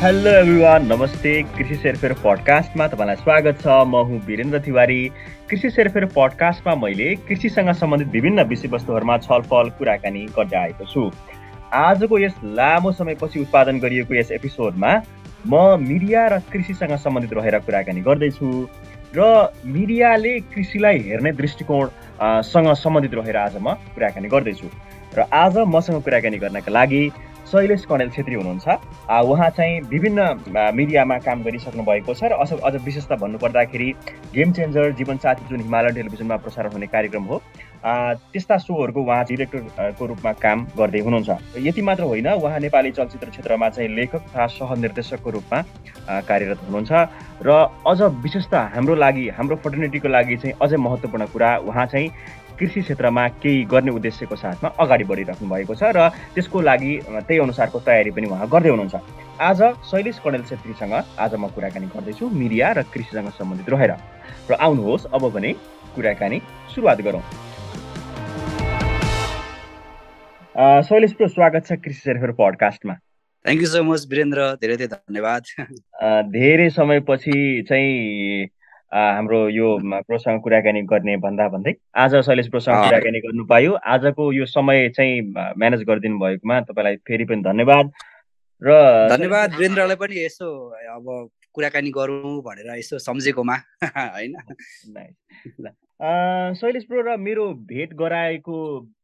Hello everyone नमस्ते कृषि सेरफेर पडकास्टमा तपाईँलाई स्वागत छ। म हुँ वीरेन्द्र तिवारी। कृषि सेरफेर पडकास्टमा मैले कृषिसँग सम्बन्धित विभिन्न विषयवस्तुहरूमा छलफल कुराकानी गर्दै आएको छु। आजको यस लामो समयपछि उत्पादन गरिएको यस एपिसोडमा म मिडिया र कृषिसँग सम्बन्धित रहेर कुराकानी गर्दैछु र मिडियाले कृषिलाई हेर्ने दृष्टिकोणसँग सम्बन्धित रहेर आज म कुराकानी गर्दैछु। र आज मसँग कुराकानी गर्नका लागि शैलेश कणेल छेत्री हुनुहुन्छ। उहाँ चाहिँ विभिन्न मिडियामा काम गरिसक्नु भएको छ र अझ अझ विशेषता भन्नुपर्दाखेरि गेम चेन्जर जीवनसाथी जुन हिमालयन टेलिभिजनमा प्रसारण हुने कार्यक्रम हो त्यस्ता सोहरूको उहाँ डिरेक्टरको रूपमा काम गर्दै हुनुहुन्छ। यति मात्र होइन उहाँ नेपाली चलचित्र क्षेत्रमा चाहिँ लेखक तथा सहनिर्देशकको रूपमा कार्यरत हुनुहुन्छ। र अझ विशेषता हाम्रो लागि हाम्रो फर्टिनिटीको लागि चाहिँ अझै महत्त्वपूर्ण कुरा उहाँ चाहिँ कृषि क्षेत्रमा केही गर्ने उद्देश्यको साथमा अगाडि बढिराख्नु भएको छ र त्यसको लागि त्यही अनुसारको तयारी पनि उहाँ गर्दै हुनुहुन्छ। आज शैलेश कणेल छेत्रीसँग आज म कुराकानी गर्दैछु मिडिया र कृषिसँग सम्बन्धित रहेर। र आउनुहोस् अब भने कुराकानी सुरुवात गरौँ। शैलेश प्रो स्वागत छ कृषि सेर्फेर पडकास्टमा। Thank you so much Virendra. धेरै धेरै धन्यवाद। धेरै समयपछि चाहिँ हाम्रो यो प्रोसँग कुराकानी गर्ने भन्दा भन्दै आज शैलेश प्रोसँग कुराकानी गर्नु पायो आजको यो समय चाहिँ म्यानेज गरिदिनु भएकोमा तपाईँलाई फेरि पनि धन्यवाद। र धन्यवाद वीरेन्द्रलाई पनि यसो अब कुराकानी गरौँ भनेर यसो सम्झेकोमा होइन? शैलेश प्रो र मेरो भेट गराएको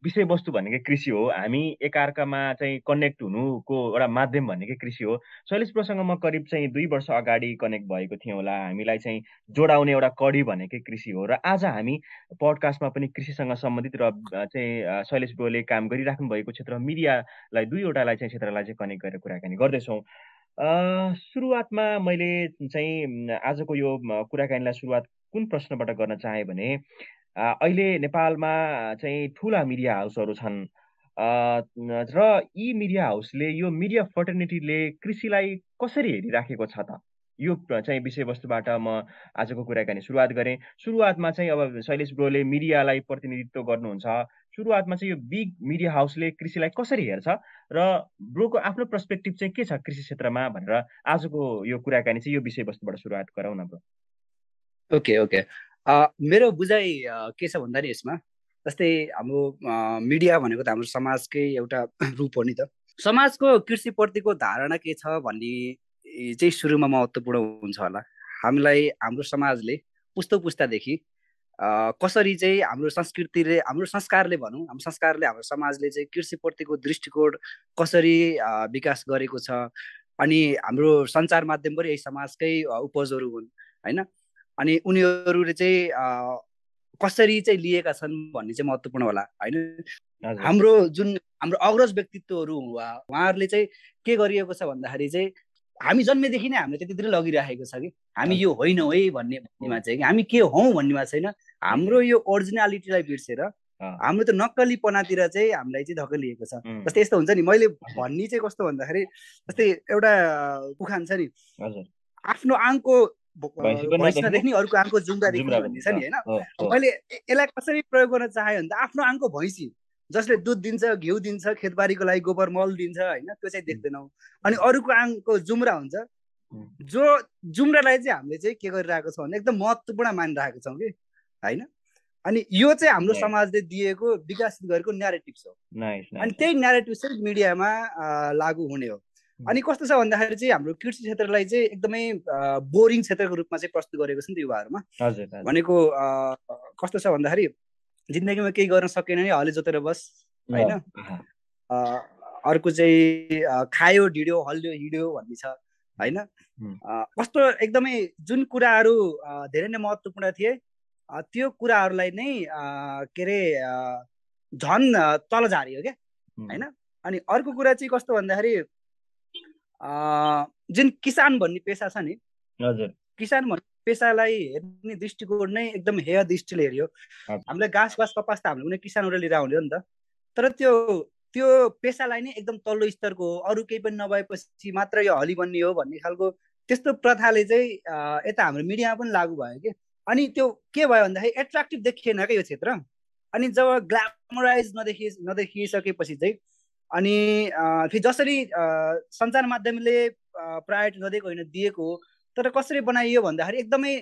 विषयवस्तु भनेकै कृषि हो। हामी एकअर्कामा चाहिँ कनेक्ट हुनुको एउटा माध्यम भनेकै कृषि हो। शैलेश प्रोसँग म करिब चाहिँ दुई वर्ष अगाडि कनेक्ट भएको थिएँ होला। हामीलाई चाहिँ जोडाउने एउटा कडी भनेकै कृषि हो। र आज हामी पडकास्टमा पनि कृषिसँग सम्बन्धित र चाहिँ शैलेश प्रोले काम गरिराख्नु भएको क्षेत्र मिडियालाई दुईवटालाई चाहिँ क्षेत्रलाई चाहिँ कनेक्ट गरेर कुराकानी गर्दैछौँ। सुरुवातमा मैले चाहिँ आजको यो कुराकानीलाई सुरुवात कुन प्रश्नबाट गर्न चाहेँ भने अहिले नेपालमा चाहिँ ठुला मिडिया हाउसहरू छन्। र यी मिडिया हाउसले यो मिडिया फर्टर्निटीले कृषिलाई कसरी हेरिराखेको छ त? यो चाहिँ विषयवस्तुबाट म आजको कुराकानी सुरुवात गरेँ। सुरुवातमा चाहिँ अब शैलेश ब्रोले मिडियालाई प्रतिनिधित्व गर्नुहुन्छ। सुरुवातमा चाहिँ यो बिग मिडिया हाउसले कृषिलाई कसरी हेर्छ? र ब्रोको आफ्नो पर्सपेक्टिभ चाहिँ के छ कृषि क्षेत्रमा भनेर आजको यो कुराकानी चाहिँ यो विषयवस्तुबाट सुरुवात गरौँ न ब्रो। ओके ओके मेरो बुझाइ के छ भन्दा नि यसमा जस्तै हाम्रो मिडिया भनेको त हाम्रो समाजकै एउटा रूप हो नि त। समाजको कृषिप्रतिको धारणा के छ भन्ने चाहिँ सुरुमा महत्त्वपूर्ण हुन्छ होला। हामीलाई हाम्रो समाजले पुस्तो पुस्तादेखि कसरी चाहिँ हाम्रो संस्कृतिले हाम्रो संस्कारले भनौँ हाम्रो संस्कारले हाम्रो समाजले चाहिँ कृषिप्रतिको दृष्टिकोण कसरी विकास गरेको छ अनि हाम्रो सञ्चार माध्यम पनि यही समाजकै उपजहरू हुन् होइन? अनि उनीहरूले चाहिँ कसरी चाहिँ लिएका छन् भन्ने चाहिँ महत्त्वपूर्ण होला होइन? हाम्रो जुन हाम्रो अग्रज व्यक्तित्वहरू उहाँहरूले चाहिँ के गरिएको छ भन्दाखेरि चाहिँ हामी जन्मेदेखि नै हामीले त्यतितिर लगिराखेको छ कि। हामी यो होइनौँ है भन्ने भन्नेमा चाहिँ कि हामी के हौँ भन्नेमा छैन। हाम्रो यो ओरिजिनालिटीलाई बिर्सेर हाम्रो त नक्कलीपनातिर चाहिँ हामीलाई चाहिँ धकेलिएको छ। जस्तै यस्तो हुन्छ नि मैले भन्ने चाहिँ कस्तो भन्दाखेरि जस्तै एउटा उखान छ नि। आफ्नो आङको भैँसी नदेख्ने अरूको आङको जुम्रा देख्ने भन्ने नि होइन? मैले यसलाई कसरी प्रयोग गर्न चाहेँ भने आफ्नो आङको भैँसी जसले दुध दिन्छ घिउ दिन्छ खेतबारीको लागि गोबर मल दिन्छ होइन त्यो चाहिँ देख्दैनौँ। अनि अरूको आङको जुम्रा हुन्छ। जो जुम्रालाई चाहिँ हामीले चाहिँ के गरिरहेको छौँ भने एकदम महत्त्वपूर्ण मानिरहेको छौँ कि होइन? अनि यो चाहिँ हाम्रो समाजले दिएको विकासित गरेको न्यारेटिभ हो। अनि त्यही न्यारेटिभ चाहिँ मिडियामा लागु हुने हो। अनि कस्तो छ भन्दाखेरि चाहिँ हाम्रो कृषि क्षेत्रलाई चाहिँ एकदमै बोरिङ क्षेत्रको रूपमा चाहिँ प्रस्तुत गरेको छ नि त युवाहरूमा भनेको कस्तो छ भन्दाखेरि जिन्दगीमा केही गर्न सकेन नि हले जोतेर बस होइन? अर्को चाहिँ खायो ढिड्यो हल्यो हिँड्यो भन्ने छ होइन? कस्तो एकदमै जुन कुराहरू धेरै नै महत्त्वपूर्ण थिए त्यो कुराहरूलाई नै के अरे झन् तल झारियो क्या होइन? अनि अर्को कुरा चाहिँ कस्तो भन्दाखेरि जुन किसान भन्ने पेसा छ नि किसान भन्ने पेसालाई हेर्ने दृष्टिकोण नै एकदम हेय दृष्टिले हेऱ्यो। हामीलाई घाँस बास कपास त हामीले कुनै किसानबाट लिएर आउने हो नि त। तर त्यो त्यो पेसालाई नै एकदम तल्लो स्तरको हो। अरू केही पनि नभएपछि मात्र यो हली बन्ने हो भन्ने खालको त्यस्तो प्रथाले चाहिँ यता हाम्रो मिडियामा पनि लागु भयो कि। अनि त्यो के भयो भन्दाखेरि एट्र्याक्टिभ देखिएन क्या यो क्षेत्र। अनि जब ग्ल्यामराइज नदेखि नदेखिसकेपछि चाहिँ अनि फेरि जसरी सञ्चार माध्यमले प्रायोरिटी नदिएको होइन दिएको तर कसरी बनाइयो भन्दाखेरि एकदमै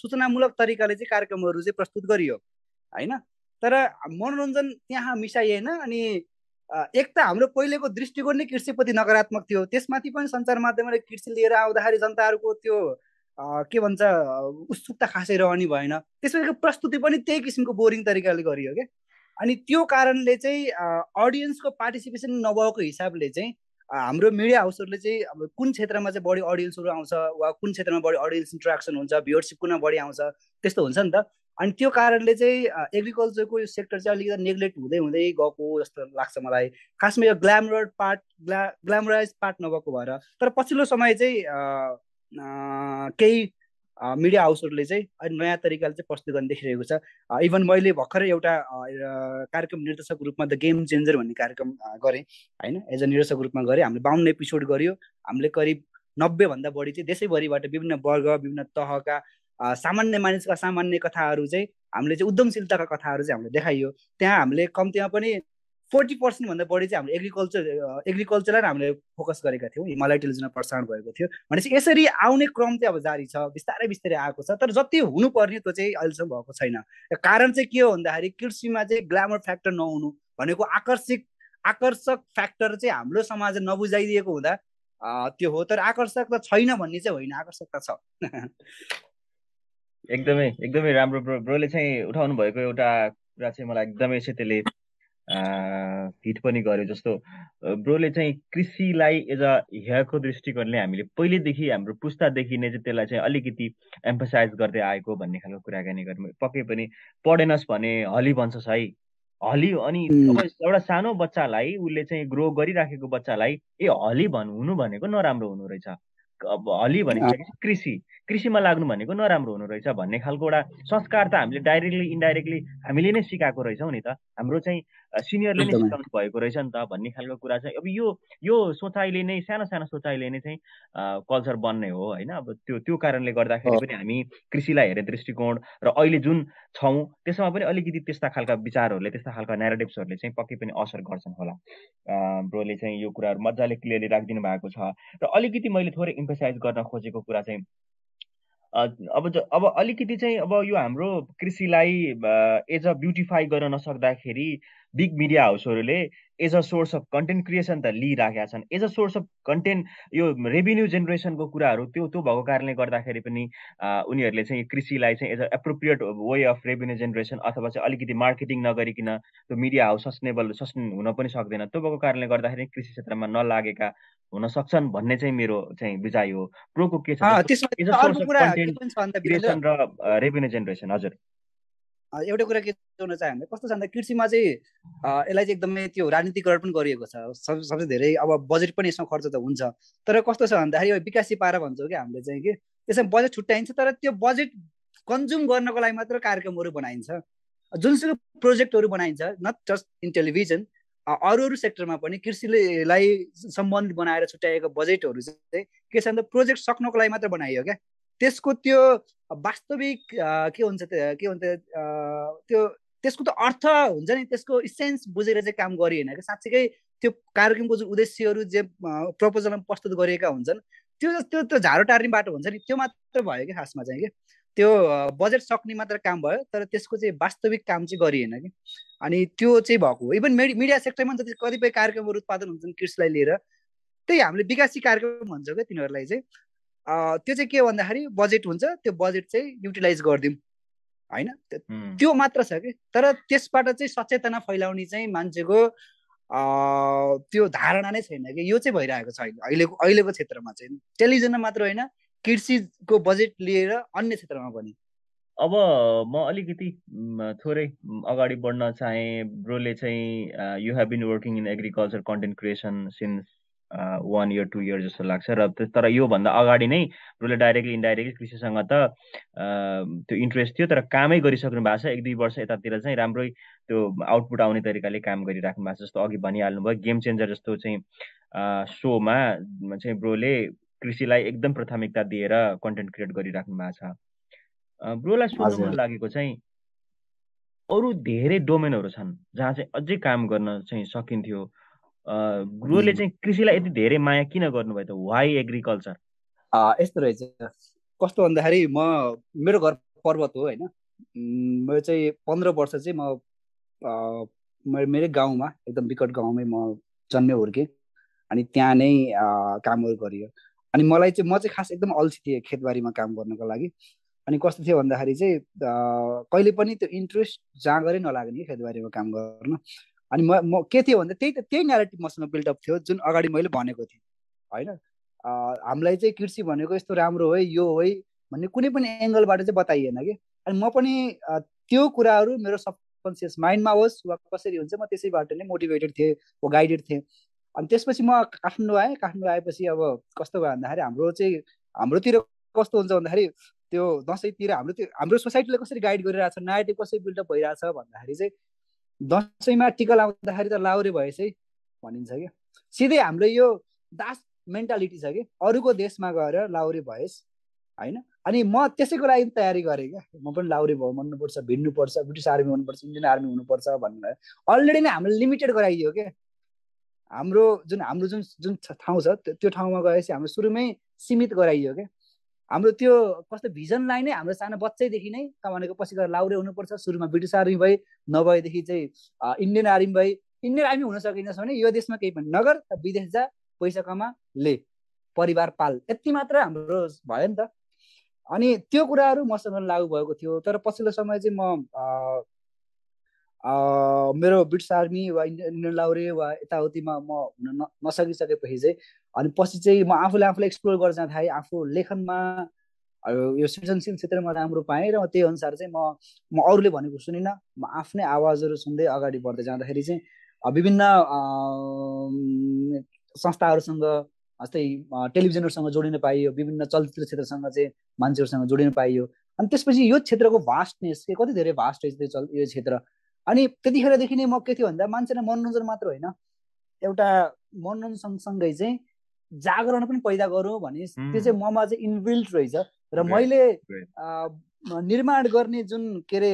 सूचनामूलक तरिकाले चाहिँ कार्यक्रमहरू चाहिँ प्रस्तुत गरियो होइन? तर मनोरञ्जन त्यहाँ मिसाइएन अनि एक त हाम्रो पहिलेको दृष्टिकोण नै कृषिप्रति नकारात्मक थियो। त्यसमाथि पनि सञ्चार माध्यमले कृषि लिएर आउँदाखेरि जनताहरूको त्यो के भन्छ उत्सुकता खासै रहने भएन। त्यसपछि प्रस्तुति पनि त्यही किसिमको बोरिङ तरिकाले गरियो क्या अनि त्यो कारणले चाहिँ अडियन्सको पार्टिसिपेसन नभएको हिसाबले चाहिँ हाम्रो मिडिया हाउसहरूले चाहिँ अब कुन क्षेत्रमा चाहिँ बढी अडियन्सहरू आउँछ वा कुन क्षेत्रमा बढी अडियन्स इन्ट्रेक्सन हुन्छ भ्युवरसिप कुन बढी आउँछ त्यस्तो हुन्छ नि त। अनि त्यो कारणले चाहिँ एग्रिकल्चरको यो सेक्टर चाहिँ अलिकति नेग्लेक्ट हुँदै हुँदै गएको जस्तो लाग्छ मलाई। खासमा यो ग्ल्यामर पार्ट ग्ला ग्ल्यामराइज पार्ट नभएको भएर। तर पछिल्लो समय चाहिँ केही मिडिया हाउसहरूले चाहिँ अहिले नयाँ तरिकाले चाहिँ प्रस्तुत गर्ने देखिरहेको छ। इभन मैले भर्खरै एउटा कार्यक्रम निर्देशकको रूपमा द गेम चेन्जर भन्ने कार्यक्रम गरेँ होइन? एज अ निर्देशकको रूपमा गरेँ। हामीले बाहुन्न एपिसोड गऱ्यो हामीले करिब नब्बेभन्दा बढी चाहिँ देशैभरिबाट विभिन्न वर्ग विभिन्न तहका सामान्य मानिसका सामान्य कथाहरू चाहिँ हामीले चाहिँ उद्यमशीलताका कथाहरू चाहिँ हामीले देखाइयो। त्यहाँ हामीले कम्तीमा पनि फोर्टी पर्सेन्टभन्दा बढी चाहिँ हामीले एग्रिकल्चर एग्रिकल्चरलाई हामीले फोकस गरेका थियौँ। हिमालय टेलिभिजनमा प्रसारण भएको थियो। भनेपछि यसरी आउने क्रम चाहिँ अब जारी छ बिस्तारै बिस्तारै आएको छ। तर जति हुनुपर्ने त्यो चाहिँ अहिलेसम्म भएको छैन। कारण चाहिँ के हो भन्दाखेरि कृषिमा चाहिँ ग्ल्यामर फ्याक्टर नहुनु भनेको आकर्षिक आकर्षक फ्याक्टर चाहिँ हाम्रो समाजले नबुझाइदिएको हुँदा त्यो हो। तर आकर्षक त छैन भन्ने चाहिँ होइन। आकर्षक त छ। एकदमै एकदमै राम्रो ब्रो ब्रोले चाहिँ उठाउनु भएको एउटा कुरा चाहिँ मलाई एकदमै चाहिँ त्यसले हिट पनि गर्यो जस्तो ब्रोले चाहिँ कृषिलाई एज अ हेयरको दृष्टिकोणले हामीले पहिलेदेखि हाम्रो पुस्तादेखि नै चाहिँ त्यसलाई चाहिँ अलिकति एम्फसाइज गर्दै आएको भन्ने खालको कुराकानी गर्नु पक्कै पनि पढेनस् भने हली भन्छस् है। हली अनि एउटा सानो बच्चालाई उसले चाहिँ ग्रो गरिराखेको बच्चालाई ए हली भन् हुनु भनेको नराम्रो हुनु रहेछ। अब हली भनेपछि कृषि कृषिमा लाग्नु भनेको नराम्रो हुनु रहेछ भन्ने खालको एउटा संस्कार त हामीले डाइरेक्टली इन्डाइरेक्टली हामीले नै सिकाएको रहेछौँ नि त। हाम्रो चाहिँ सिनियरले नै सिकाउनु भएको रहेछ नि त भन्ने खालको कुरा चाहिँ। अब यो यो सोचाइले नै सानो सानो सोचाइले नै चाहिँ कल्चर बन्ने हो होइन? अब त्यो त्यो कारणले गर्दाखेरि पनि हामी कृषिलाई हेर्ने दृष्टिकोण र अहिले जुन छौँ त्यसमा पनि अलिकति त्यस्ता खालका विचारहरूले त्यस्ता खालका नेरेटिभ्सहरूले चाहिँ पक्कै पनि असर गर्छन् होला। ब्रोले चाहिँ यो कुराहरू मजाले क्लियरली राखिदिनु भएको छ। र अलिकति मैले थोरै इम्फोसाइज गर्न खोजेको कुरा चाहिँ अब अब अलिकति चाहिँ अब यो हाम्रो कृषिलाई एज अ ब्युटिफाई गर्न नसक्दाखेरि big media हाउसहरूले as a source of content creation त लिइराखेका छन्। As a source of content यो रेभिन्यू जेनेरेसनको कुराहरू त्यो त्यो भएको कारणले गर्दाखेरि पनि उनीहरूले चाहिँ कृषिलाई चाहिँ as a appropriate way of revenue generation अथवा चाहिँ अलिकति मार्केटिङ नगरिकन त्यो मिडिया हाउस सस्टेनेबल सस्टेन हुन पनि सक्दैन। त्यो भएको कारणले गर्दाखेरि कृषि क्षेत्रमा नलागेका हुन सक्छन् भन्ने चाहिँ मेरो चाहिँ बुझाइ हो। प्रोको के छ रेभिन्यू जेनेरेसन हजुर। एउटा कुरा के जोड्न चाहे भने कस्तो छ भन्दा कृषिमा चाहिँ यसलाई चाहिँ एकदमै त्यो राजनीतिकरण पनि गरिएको छ। सब सबसे धेरै अब बजेट पनि यसमा खर्च त हुन्छ। तर कस्तो छ भन्दाखेरि विकासी पारा भन्छौँ कि हामीले चाहिँ कि त्यसमा बजेट छुट्याइन्छ तर त्यो बजेट कन्ज्युम गर्नको लागि मात्र कार्यक्रमहरू बनाइन्छ। जुनसुकै प्रोजेक्टहरू बनाइन्छ नट जस्ट इन टेलिभिजन अरू अरू सेक्टरमा पनि कृषिलाई सम्बन्धित बनाएर छुट्याएको बजेटहरू चाहिँ के छ भन्दा प्रोजेक्ट सक्नको लागि मात्र बनाइयो क्या। त्यसको त्यो वास्तविक के हुन्छ के भन्छ त्यो त्यसको त अर्थ हुन्छ नि त्यसको इसेन्स बुझेर चाहिँ काम गरिएन क्या? साँच्चीकै त्यो कार्यक्रमको जुन उद्देश्यहरू जे प्रपोजलमा प्रस्तुत गरिएका हुन्छन् त्यो त्यो त्यो झारो टार्ने बाटो हुन्छ नि त्यो मात्र भयो कि खासमा चाहिँ कि त्यो बजेट सक्ने मात्र काम भयो तर त्यसको चाहिँ वास्तविक काम चाहिँ गरिएन कि अनि त्यो चाहिँ भएको हो। इभन मिडिया सेक्टरमा जति कतिपय कार्यक्रमहरू उत्पादन हुन्छन् कृषिलाई लिएर त्यही हामीले विकासी कार्यक्रम भन्छौँ क्या तिनीहरूलाई चाहिँ। त्यो चाहिँ के भन्दाखेरि बजेट हुन्छ त्यो बजेट चाहिँ युटिलाइज गरिदिउँ। होइन? त्यो मात्र छ कि? तर त्यसबाट चाहिँ सचेतना फैलाउने चाहिँ मान्छेको त्यो धारणा नै छैन कि? यो चाहिँ भइरहेको छ अहिले। अहिलेको अहिलेको क्षेत्रमा चाहिँ। टेलिभिजनमा मात्र होइन कृषिको बजेट लिएर अन्य क्षेत्रमा पनि। अब म अलिकति थोरै अगाडि बढ्न चाहेँ ब्रोले चाहिँ you have been working in agriculture content creation since one year two year जस्तो लाग्छ। र तर योभन्दा अगाडि नै ब्रोले डाइरेक्टली इन्डाइरेक्टली कृषिसँग त त्यो इन्ट्रेस्ट थियो तर कामै गरिसक्नु भएको छ। एक दुई वर्ष यतातिर चाहिँ राम्रै त्यो आउटपुट आउने तरिकाले काम गरिराख्नु भएको छ जस्तो अघि भनिहाल्नु भयो। गेम चेन्जर जस्तो चाहिँ सोमा चाहिँ ब्रोले कृषिलाई एकदम प्राथमिकता दिएर कन्टेन्ट क्रिएट गरिराख्नु भएको छ। ब्रोलाई सोध्नु मन लागेको चाहिँ अरू धेरै डोमेनहरू छन् जहाँ चाहिँ अझै काम गर्न चाहिँ सकिन्थ्यो। गुरुले चाहिँ कृषिलाई यति धेरै माया किन गर्नुभयो त? वाइ एग्रिकल्चर यस्तो रहेछ। कस्तो भन्दाखेरि म मेरो घर पर्वत हो होइन? मेरो चाहिँ पन्ध्र वर्ष चाहिँ म मेरै गाउँमा एकदम विकट गाउँमै म जन्मे हुर्केँ। अनि त्यहाँ नै कामहरू गरियो। अनि मलाई चाहिँ म चाहिँ खास एकदम अल्छी थिएँ खेतबारीमा काम गर्नको लागि। अनि कस्तो थियो भन्दाखेरि चाहिँ कहिले पनि त्यो इन्ट्रेस्ट जाँगरै नलाग्ने खेतबारीमा काम गर्न। अनि म म के थियो भन्दा त्यही त्यही नेरेटिभ मसँग बिल्डअप थियो जुन अगाडि मैले भनेको थिएँ। होइन? हामीलाई चाहिँ कृषि भनेको यस्तो राम्रो है यो है भन्ने कुनै पनि एङ्गलबाट चाहिँ बताइएन कि। अनि म पनि त्यो कुराहरू मेरो सबकन्सियस माइन्डमा होस् वा कसरी हुन्छ म त्यसैबाट नै मोटिभेटेड थिएँ वा गाइडेड थिएँ। अनि त्यसपछि म काठमाडौँ आएँ काठमाडौँ आएपछि अब कस्तो भयो भन्दाखेरि हाम्रो चाहिँ हाम्रोतिर कस्तो हुन्छ भन्दाखेरि त्यो दसैँतिर हाम्रो त्यो हाम्रो सोसाइटीले कसरी गाइड गरिरहेको छ नेगेटिभ कसरी बिल्डअप भइरहेछ भन्दाखेरि चाहिँ दसैँमा टिका लाउँदाखेरि त लाउरे भएछ भनिन्छ क्या। सिधै हाम्रो यो दास मेन्टालिटी छ कि अरूको देशमा गएर लाउरे भएस् होइन? अनि म त्यसैको लागि तयारी गरेँ क्या। म पनि लाउरे भयो भन्नुपर्छ भिड्नुपर्छ ब्रिटिस आर्मी हुनुपर्छ इन्डियन आर्मी हुनुपर्छ भनेर अलरेडी नै हामीले लिमिटेड गराइदियो क्या। हाम्रो जुन हाम्रो जुन जुन ठाउँ छ त्यो ठाउँमा गएपछि हाम्रो सुरुमै सीमित गराइयो क्या। हाम्रो त्यो कस्तो भिजनलाई नै हाम्रो सानो बच्चैदेखि नै भनेको पछि गएर लाउरे हुनुपर्छ। सुरुमा ब्रिटिस आर्मी भए नभएदेखि चाहिँ इन्डियन आर्मी भए इन्डियन आर्मी हुन सकिन्छ भने यो देशमा केही पनि नगर विदेश जा पैसा कमा ले। परिवार पाल। यति मात्र हाम्रो भयो नि त। अनि त्यो कुराहरू मसँग लागु भएको थियो। तर पछिल्लो समय चाहिँ म मेरो ब्रिटिस आर्मी वा इन्डियन लाउरे वा यताउतिमा म हुन नसकिसकेपछि चाहिँ अनि पछि चाहिँ म आफूले आफूलाई एक्सप्लोर गर्न जाँदा थालेँ। आफू लेखनमा यो सृजनशील क्षेत्रमा राम्रो पाएँ र त्यही अनुसार चाहिँ म म अरूले भनेको सुनिनँ। म आफ्नै आवाजहरू सुन्दै अगाडि बढ्दै जाँदाखेरि चाहिँ विभिन्न संस्थाहरूसँग जस्तै टेलिभिजनहरूसँग जोडिन पाइयो विभिन्न चलचित्र क्षेत्रसँग चाहिँ मान्छेहरूसँग जोडिन पाइयो। अनि त्यसपछि यो क्षेत्रको भास्टनेस के कति धेरै भास्ट रहेछ त्यो चल यो क्षेत्र? अनि त्यतिखेरदेखि नै म के थियो भन्दा मान्छेलाई मनोरञ्जन मात्र होइन एउटा मनोरञ्जन सँगसँगै चाहिँ जागरण पनि पैदा गरौँ भने त्यो चाहिँ ममा चाहिँ इनबिल्ट रहेछ र मैले निर्माण गर्ने जुन के अरे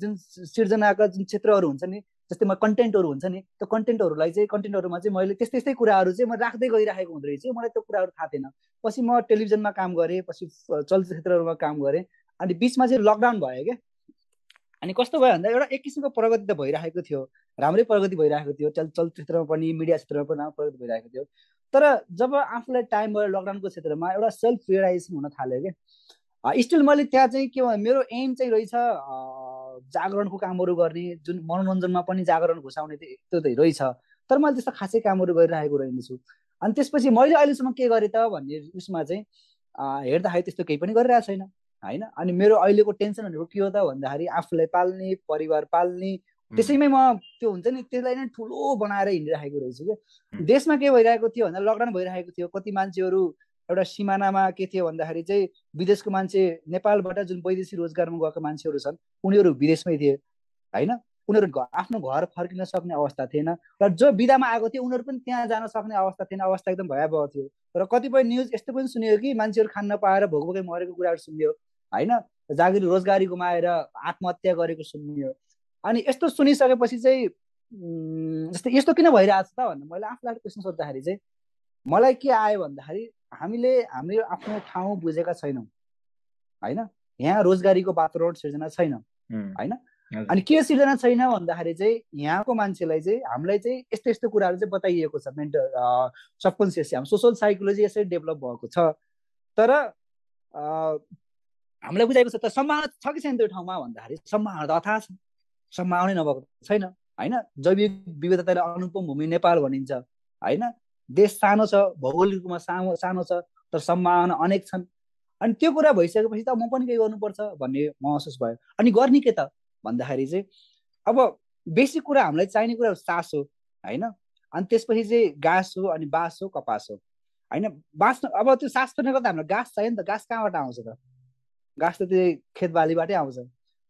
जुन सिर्जनाका जुन क्षेत्रहरू हुन्छ नि जस्तै म कन्टेन्टहरू हुन्छ नि त्यो कन्टेन्टहरूलाई चाहिँ कन्टेन्टहरूमा चाहिँ मैले त्यस्तै त्यस्तै कुराहरू चाहिँ म राख्दै गइरहेको हुँदो रहेछ। मलाई त्यो कुराहरू थाहा थिएन। पछि म टेलिभिजनमा काम गरेँ पछि चलचित्र क्षेत्रहरूमा काम गरेँ। अनि बिचमा चाहिँ लकडाउन भयो क्या। अनि कस्तो भयो भन्दा एउटा एक किसिमको प्रगति त भइरहेको थियो। राम्रै प्रगति भइरहेको थियो। चल चलचित्रमा पनि मिडिया क्षेत्रमा पनि राम्रो प्रगति भइरहेको थियो। तर जब आफूलाई टाइम भयो लकडाउनको क्षेत्रमा एउटा सेल्फ रियलाइजेसन हुन थाल्यो क्या स्टिल मैले त्यहाँ चाहिँ के भयो मेरो एम चाहिँ रहेछ जागरणको कामहरू गर्ने। जुन मनोरञ्जनमा पनि जागरण घुसाउने त्यो त रहेछ। तर मैले त्यस्तो खासै कामहरू गरिरहेको रहेनछु। अनि त्यसपछि मैले अहिलेसम्म के गरेँ त भन्ने उसमा चाहिँ हेर्दाखेरि त्यस्तो केही पनि गरिरहेको छैन। होइन? अनि मेरो अहिलेको टेन्सन भनेको के हो त भन्दाखेरि आफूलाई पाल्ने परिवार पाल्ने त्यसैमै म त्यो हुन्छ नि त्यसलाई नै ठुलो बनाएर हिँडिरहेको रहेछु क्या। देशमा के भइरहेको थियो भन्दा लकडाउन भइरहेको थियो कति मान्छेहरू एउटा सिमानामा के थियो भन्दाखेरि चाहिँ विदेशको मान्छे नेपालबाट जुन वैदेशिक रोजगारमा गएका मान्छेहरू छन् उनीहरू विदेशमै थिए होइन? उनीहरू आफ्नो घर फर्किन सक्ने अवस्था थिएन र जो विधामा आएको थियो उनीहरू पनि त्यहाँ जान सक्ने अवस्था थिएन। अवस्था एकदम भयावह थियो। र कतिपय न्युज यस्तो पनि सुनियो कि मान्छेहरू खान नपाएर भोकै मरेको कुराहरू सुनियो। होइन? जागिर रोजगारी गुमाएर आत्महत्या गरेको सुनियो। अनि यस्तो सुनिसकेपछि चाहिँ जस्तै यस्तो किन भइरहेको छ त भनेर मैले आफूलाई क्वेसन सोद्धाखेरि चाहिँ मलाई के आयो भन्दाखेरि हामीले हामी आफ्नो ठाउँ बुझेका छैनौँ। होइन? यहाँ रोजगारीको वातावरण सिर्जना छैन। होइन? अनि के सिर्जना छैन भन्दाखेरि चाहिँ यहाँको मान्छेलाई चाहिँ हामीलाई चाहिँ यस्तो यस्तो कुराहरू चाहिँ बताइएको छ। मेन्टल सबकन्सियस हाम्रो सोसल साइकोलोजी यसरी डेभलप भएको छ। तर हामीलाई बुझाएको छ त सम्भावना छ कि छैन त्यो ठाउँमा भन्दाखेरि सम्भावना त अथाह छ। सम्भावना नभएको छैन होइन? जैविक विविधताले अनुपम भूमि नेपाल भनिन्छ होइन? देश सानो छ भौगोलिक रूपमा सानो सानो छ तर सम्भावना अनेक छन्। अनि त्यो कुरा भइसकेपछि त म पनि केही गर्नुपर्छ भन्ने महसुस भयो। अनि गर्ने के त भन्दाखेरि चाहिँ अब बेसिक कुरा हामीलाई चाहिने कुरा सास हो होइन? अनि त्यसपछि चाहिँ घाँस हो अनि बाँस हो कपास हो होइन? बाँस अब त्यो सास फेर्नको त हाम्रो घाँस चाहियो नि त। घाँस कहाँबाट आउँछ त? घाँस त त्यही खेतबालीबाटै आउँछ।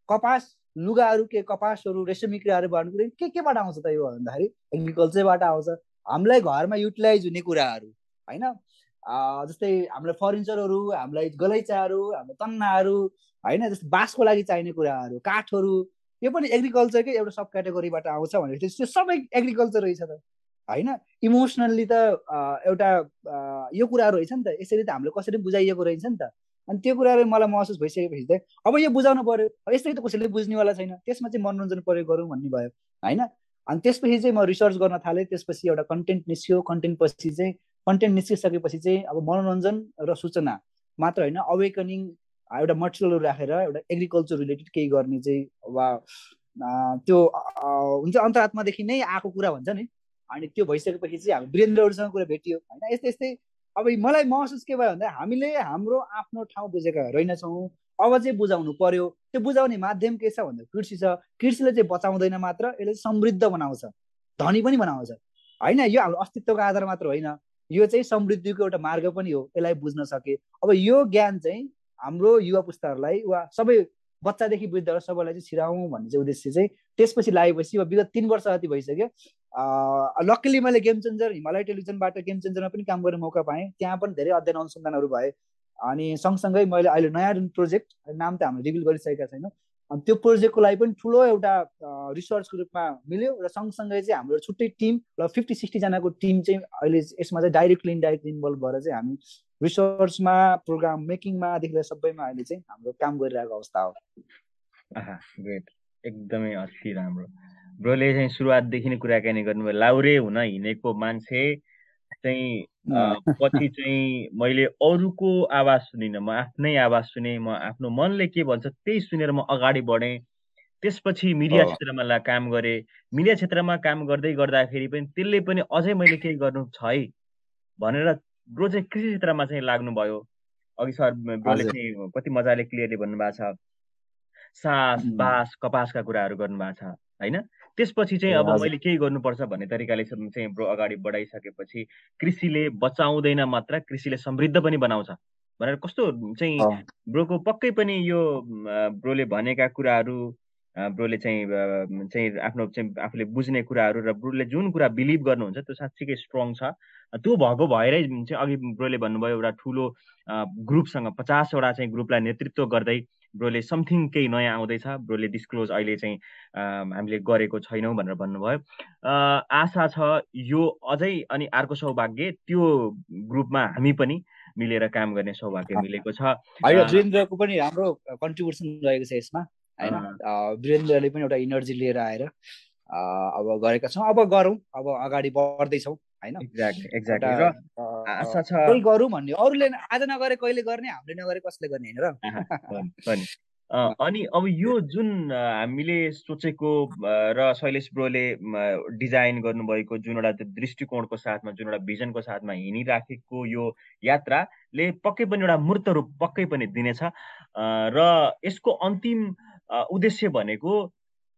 कपास लुगाहरू के कपासहरू रेशमी क्रियाहरू भन्नु के केबाट आउँछ त यो भन्दाखेरि? एग्रिकल्चरबाट आउँछ। हामीलाई घरमा युटिलाइज हुने कुराहरू होइन? जस्तै हामीलाई फर्निचरहरू हामीलाई गलैँचाहरू हाम्रो तन्नाहरू होइन? जस्तै बाँसको लागि चाहिने कुराहरू काठहरू यो पनि एग्रिकल्चरकै एउटा सब क्याटेगोरीबाट आउँछ भनेपछि त्यो सबै एग्रिकल्चर रहेछ त होइन? इमोसनल्ली त एउटा यो कुराहरू रहेछ नि त। यसरी त हामीले कसरी बुझाइएको रहेछ नि त। अनि त्यो कुराहरू मलाई महसुस भइसकेपछि चाहिँ अब यो बुझाउनु पऱ्यो यसरी त कसैले बुझ्नेवाला छैन। त्यसमा चाहिँ मनोरञ्जन प्रयोग गरौँ भन्ने भयो होइन? अनि त्यसपछि चाहिँ म रिसर्च गर्न थालेँ। त्यसपछि एउटा कन्टेन्ट निस्क्यो। कन्टेन्ट पछि चाहिँ कन्टेन्ट निस्किसकेपछि चाहिँ अब मनोरञ्जन र सूचना मात्र होइन अवेकनिङ एउटा मटेरियलहरू राखेर एउटा एग्रिकल्चर रिलेटेड केही गर्ने चाहिँ वा त्यो हुन्छ अन्तरात्मादेखि नै आएको कुरा भन्छ नि। अनि त्यो भइसकेपछि चाहिँ हामी वीरेन्द्रहरूसँग कुरा भेटियो होइन? यस्तै यस्तै अब मलाई महसुस के भयो भन्दा हामीले हाम्रो आफ्नो ठाउँ बुझेका रहेनछौँ। अब चाहिँ बुझाउनु पर्यो। त्यो बुझाउने माध्यम के छ भन्दा कृषि छ। कृषिले चाहिँ बचाउँदैन मात्र यसले समृद्ध बनाउँछ। धनी पनि बनाउँछ। होइन यो हाम्रो अस्तित्वको आधार मात्र होइन। यो चाहिँ समृद्धिको एउटा मार्ग पनि हो यसलाई बुझ्न सके। अब यो ज्ञान चाहिँ हाम्रो युवा पुस्ताहरूलाई वा सबै बच्चादेखि वृद्धहरू सबैलाई चाहिँ छिराउँ भन्ने चाहिँ उद्देश्य चाहिँ त्यसपछि लागेपछि विगत तिन वर्ष जति भइसक्यो। लक्कली मैले गेम चेन्जर हिमालय टेलिभिजनबाट गेम चेन्जरमा पनि काम गर्ने मौका पाएँ। त्यहाँ पनि धेरै अध्ययन अनुसन्धानहरू भए। अनि सँगसँगै मैले अहिले नयाँ प्रोजेक्ट नाम त हामीले रिभिल गरिसकेका छैनौँ। त्यो प्रोजेक्टको लागि पनि ठुलो एउटा रिसर्चको रूपमा मिल्यो र सँगसँगै चाहिँ हाम्रो छुट्टै टिम र फिफ्टी सिक्सटिजनाको टिम चाहिँ अहिले यसमा चाहिँ डाइरेक्टली इन्डाइरेक्टली इन्भल्भ भएर चाहिँ हामी रिसर्चमा प्रोग्राम मेकिङमादेखि लिएर सबैमा अहिले चाहिँ हाम्रो काम गरिरहेको अवस्था हो। ग्रेट एकदमै अति राम्रो। ब्रोले चाहिँ सुरुवातदेखि नै कुराकानी गर्नुभयो। लाउरे हुन हिँडेको मान्छे चाहिँ पछि चाहिँ मैले अरूको आवाज सुनिनँ। म आफ्नै आवाज सुने। म आफ्नो मनले के भन्छ त्यही सुनेर म अगाडि बढेँ। त्यसपछि मिडिया क्षेत्रमा काम गरेँ। मिडिया क्षेत्रमा काम गर्दै गर्दाखेरि पनि त्यसले पनि अझै मैले केही गर्नु छ है भनेर ब्रो चाहिँ कृषि क्षेत्रमा चाहिँ लाग्नुभयो। अघि सर ब्रोले चाहिँ कति मजाले क्लियरली भन्नुभएको छ। सास बाँस कपासका कुराहरू गर्नुभएको छ होइन? त्यसपछि चाहिँ अब मैले केही गर्नुपर्छ भन्ने तरिकाले चाहिँ ब्रो अगाडि बढाइसकेपछि कृषिले बचाउँदैन मात्र कृषिले समृद्ध पनि बनाउँछ। भनेर कस्तो चाहिँ ब्रोको पक्कै पनि यो ब्रोले भनेका कुराहरू ब्रोले चाहिँ चाहिँ आफ्नो चाहिँ आफूले बुझ्ने कुराहरू र ब्रोले जुन कुरा बिलिभ गर्नुहुन्छ त्यो साँच्चीकै स्ट्रङ छ। त्यो भएको भएरै चाहिँ अघि ब्रोले भन्नुभयो एउटा ठुलो ग्रुपसँग पचासवटा चाहिँ ग्रुपलाई नेतृत्व गर्दै ब्रोले समथिङ केही नयाँ आउँदैछ। ब्रोले डिस्क्लोज अहिले चाहिँ हामीले गरेको छैनौँ भनेर भन्नुभयो। आशा छ यो अझै अनि अर्को सौभाग्य त्यो ग्रुपमा हामी पनि मिलेर काम गर्ने सौभाग्य मिलेको छ। वीरेन्द्रको पनि राम्रो कन्ट्रिब्युसन रहेको छ यसमा। होइन वीरेन्द्रले पनि एउटा इनर्जी लिएर आएर अब गरेका छौँ। अब गरौँ अब अगाडि बढ्दैछौँ। होइन? गरौँ भन्ने अरूले आज नगरे कहिले गर्ने हामीले नगरे कसले गर्ने होइन र? अनि अब यो जुन हामीले सोचेको र शैलेश ब्रोले डिजाइन गर्नुभएको जुन एउटा दृष्टिकोणको साथमा जुन एउटा भिजनको साथमा हिँडिराखेको यो यात्राले पक्कै पनि एउटा मूर्त रूप पक्कै पनि दिनेछ। र यसको अन्तिम उद्देश्य भनेको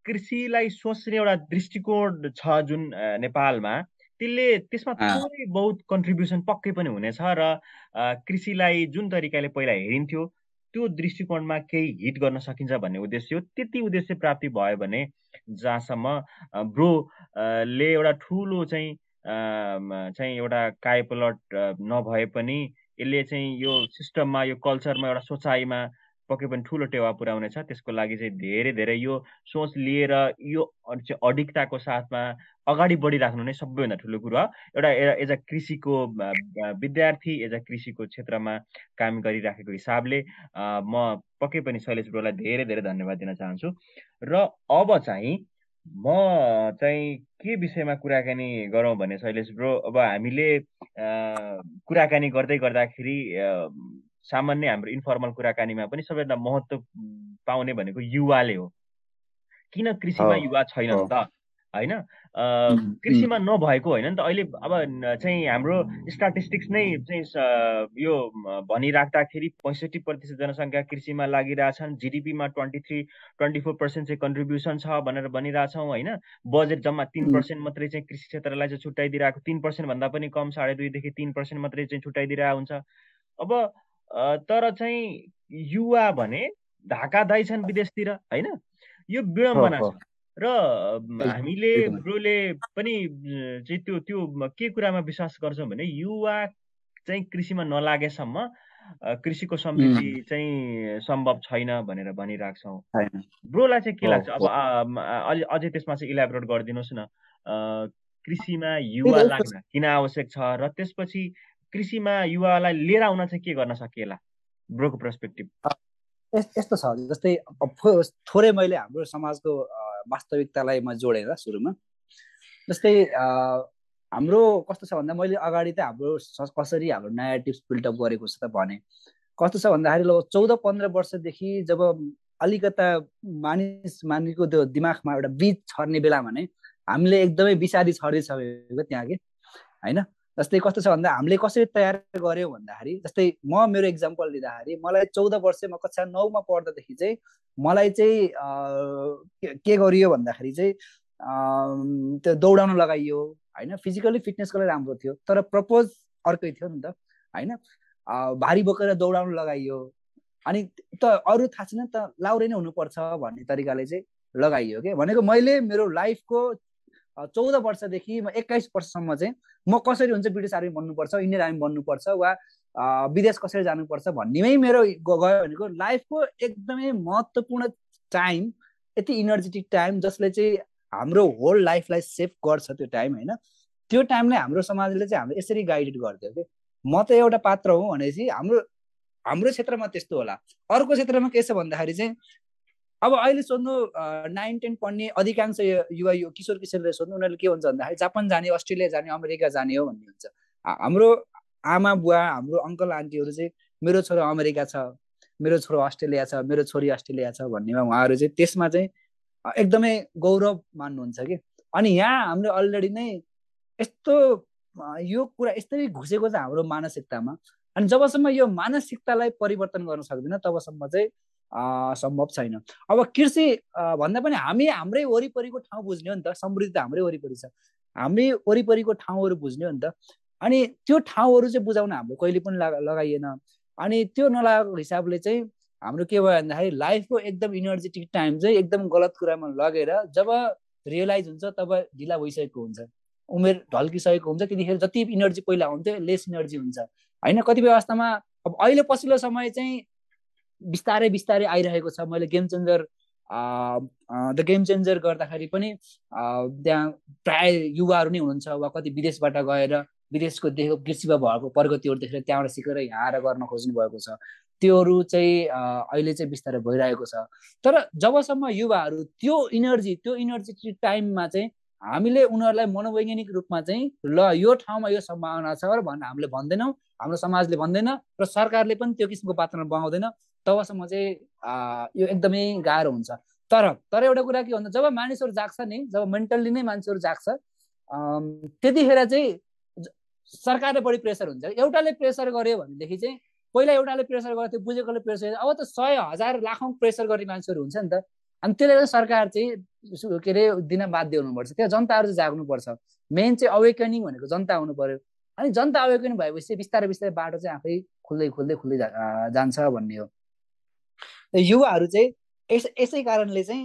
कृषिलाई सोच्ने एउटा दृष्टिकोण छ जुन नेपालमा। त्यसले त्यसमा थोरै बहुत कन्ट्रिब्युसन पक्कै पनि हुनेछ र कृषिलाई जुन तरिकाले पहिला हेरिन्थ्यो त्यो दृष्टिकोणमा केही हिट गर्न सकिन्छ भन्ने उद्देश्य हो। त्यति उद्देश्य प्राप्ति भयो भने जहाँसम्म ब्रोले एउटा ठुलो चाहिँ चाहिँ एउटा कायपलट नभए पनि यसले चाहिँ यो सिस्टममा यो कल्चरमा एउटा सोचाइमा पक्कै पनि ठुलो टेवा पुर्याउनेछ। त्यसको लागि चाहिँ धेरै धेरै यो सोच लिएर यो अडिकताको साथमा अगाडि बढिराख्नु नै सबैभन्दा ठुलो कुरो हो। एउटा एज अ कृषिको विद्यार्थी एज अ कृषिको क्षेत्रमा काम गरिराखेको हिसाबले म पक्कै पनि शैलेश ब्रोलाई धेरै धेरै धन्यवाद दिन चाहन्छु। र अब चाहिँ म चाहिँ के विषयमा कुराकानी गरौँ भने शैलेश ब्रो अब हामीले कुराकानी गर्दै गर्दाखेरि सामान्य हाम्रो इन्फर्मल कुराकानीमा पनि सबैभन्दा महत्त्व पाउने भनेको युवाले हो। किन कृषिमा युवा छैनन् त? होइन? कृषिमा नभएको होइन नि त। अहिले अब चाहिँ हाम्रो स्ट्याटिस्टिक्स नै चाहिँ यो भनिराख्दाखेरि पैँसठी प्रतिशत जनसङ्ख्या कृषिमा लागिरहेछन्। जिडिपीमा twenty three twenty four percent चाहिँ कन्ट्रिब्युसन छ भनेर भनिरहेछौँ होइन? बजेट जम्मा तिन पर्सेन्ट मात्रै चाहिँ कृषि क्षेत्रलाई चाहिँ छुट्याइदिरहेको तिन पर्सेन्ट भन्दा पनि कम साढे दुईदेखि तिन पर्सेन्ट मात्रै चाहिँ छुट्याइदिरहेको हुन्छ। अब तर चाहिँ युवा भने ढाका दाइ छन् विदेशतिर होइन? यो विडम्बना छ। र हामीले ब्रोले पनि चाहिँ त्यो त्यो के कुरामा विश्वास गर्छौँ भने युवा चाहिँ कृषिमा नलागेसम्म कृषिको समृद्धि चाहिँ सम्भव छैन भनेर भनिरहेको छौँ। ब्रोलाई चाहिँ के लाग्छ? अब अलि अझै त्यसमा चाहिँ इलाबोरेट गरिदिनुहोस् न। कृषिमा युवा लाग्न किन आवश्यक छ? र त्यसपछि कृषिमा युवालाई लिएर आउन चाहिँ के गर्न सकिएला? ब्रोको पर्सपेक्टिभ। यस्तो छ जस्तै थोरै मैले हाम्रो समाजको वास्तविकतालाई म जोडेर सुरुमा जस्तै हाम्रो कस्तो छ भन्दा मैले अगाडि त हाम्रो कसरी हाम्रो नयाँ टिप्स गरेको छ त भने कस्तो छ भन्दाखेरि ल चौध पन्ध्र वर्षदेखि जब अलिकता मानिस मानिसको त्यो दिमागमा एउटा बिज छर्ने बेलामा नै हामीले एकदमै विषादी छर्दैछ त्यहाँ कि होइन? जस्तै कस्तो छ भन्दा हामीले कसरी तयार गऱ्यौँ भन्दाखेरि जस्तै म मेरो इक्जाम्पल लिँदाखेरि मलाई चौध वर्ष म कक्षा नौमा पढ्दादेखि चाहिँ मलाई चाहिँ के गरियो भन्दाखेरि चाहिँ त्यो दौडाउन लगाइयो होइन? फिजिकली फिटनेसको लागि राम्रो थियो तर प्रपोज अर्कै थियो नि त होइन? भारी बोकेर दौडाउन लगाइयो अनि त अरू थाहा छैन त लाउरे नै हुनुपर्छ भन्ने तरिकाले चाहिँ लगाइयो कि? भनेको मैले मेरो लाइफको चौध वर्षदेखि म एक्काइस वर्षसम्म चाहिँ म कसरी हुन्छ ब्रिटिस आर्मी बन्नुपर्छ इन्डियन आर्मी बन्नुपर्छ वा विदेश कसरी जानुपर्छ भन्नेमै मेरो गयो भनेको लाइफको एकदमै महत्त्वपूर्ण टाइम यति इनर्जेटिक टाइम जसले चाहिँ हाम्रो होल लाइफलाई सेभ गर्छ त्यो टाइम होइन? त्यो टाइमलाई हाम्रो समाजले चाहिँ हाम्रो यसरी गाइडेड गर्थ्यो कि म त एउटा पात्र हुँ भनेपछि हाम्रो हाम्रो क्षेत्रमा त्यस्तो होला। अर्को क्षेत्रमा के छ भन्दाखेरि चाहिँ अब अहिले सोध्नु नाइन टेन पढ्ने अधिकांश युवा यो किशोर किशोरले सोध्नु उनीहरूले के हुन्छ भन्दाखेरि जापान जाने अस्ट्रेलिया जाने अमेरिका जाने हो भन्ने हुन्छ। हाम्रो आमा बुवा हाम्रो अङ्कल आन्टीहरू चाहिँ मेरो छोरो अमेरिका छ मेरो छोरो अस्ट्रेलिया छ मेरो छोरी अस्ट्रेलिया छ भन्नेमा उहाँहरू चाहिँ त्यसमा चाहिँ एकदमै गौरव मान्नुहुन्छ कि। अनि यहाँ हाम्रो अलरेडी नै यस्तो यो कुरा यस्तै घुसेको छ हाम्रो मानसिकतामा। अनि जबसम्म यो मानसिकतालाई परिवर्तन गर्न सक्दैन तबसम्म चाहिँ सम्भव छैन। अब कृषि भन्दा पनि हामी हाम्रै वरिपरिको ठाउँ बुझ्ने हो नि त। समृद्धि त हाम्रै वरिपरि छ। हामी वरिपरिको ठाउँहरू बुझ्ने हो नि त। अनि त्यो ठाउँहरू चाहिँ बुझाउन हाम्रो कहिले पनि लगाइएन। अनि त्यो नलगाएको हिसाबले चाहिँ हाम्रो के भयो भन्दाखेरि लाइफको एकदम इनर्जेटिक टाइम चाहिँ एकदम गलत कुरामा लगेर जब रियलाइज हुन्छ तब ढिला भइसकेको हुन्छ। उमेर ढल्किसकेको हुन्छ। त्यतिखेर जति इनर्जी पहिला हुन्थ्यो लेस इनर्जी हुन्छ। होइन कतिपय अवस्थामा अब अहिले पछिल्लो समय चाहिँ बिस्तारै बिस्तारै आइरहेको छ। मैले game changer the game changer गर्दाखेरि पनि त्यहाँ प्राय युवाहरू नै हुनुहुन्छ वा कति विदेशबाट गएर विदेशको देखेको कृषिमा भएको प्रगतिहरू देखेर त्यहाँबाट सिकेर यहाँ आएर गर्न खोज्नु भएको छ। त्योहरू चाहिँ अहिले चाहिँ बिस्तारै भइरहेको छ। तर जबसम्म युवाहरू त्यो इनर्जी त्यो इनर्जी टाइममा चाहिँ हामीले उनीहरूलाई मनोवैज्ञानिक रूपमा चाहिँ ल यो ठाउँमा यो सम्भावना छ भनेर हामीले भन्दैनौँ। हाम्रो समाजले भन्दैन र सरकारले पनि त्यो किसिमको वातावरण बनाउँदैन। तबसम्म चाहिँ यो एकदमै गाह्रो हुन्छ। तर तर एउटा कुरा के भन्दा जब मानिसहरू जाग्छ नि जब मेन्टल्ली नै मान्छेहरू जाग्छ त्यतिखेर चाहिँ सरकारले बढी प्रेसर हुन्छ। एउटाले प्रेसर गर्यो भनेदेखि चाहिँ पहिला एउटाले प्रेसर गर्थ्यो बुझेकोले प्रेसर अब त सय हजार लाखौँ प्रेसर गर्ने मान्छेहरू हुन्छ नि त। अनि त्यसले गर्दा सरकार चाहिँ के अरे दिन बाध्य हुनुपर्छ। त्यो जनताहरू चाहिँ जाग्नुपर्छ। मेन चाहिँ अवेकनिङ भनेको जनता हुनु पर्यो। अनि जनता अवेकनिङ भएपछि बिस्तारै बिस्तारै बाटो चाहिँ आफै खुल्दै खुल्दै खुल्दै जान्छ भन्ने हो। युवाहरू चाहिँ यस यसै कारणले चाहिँ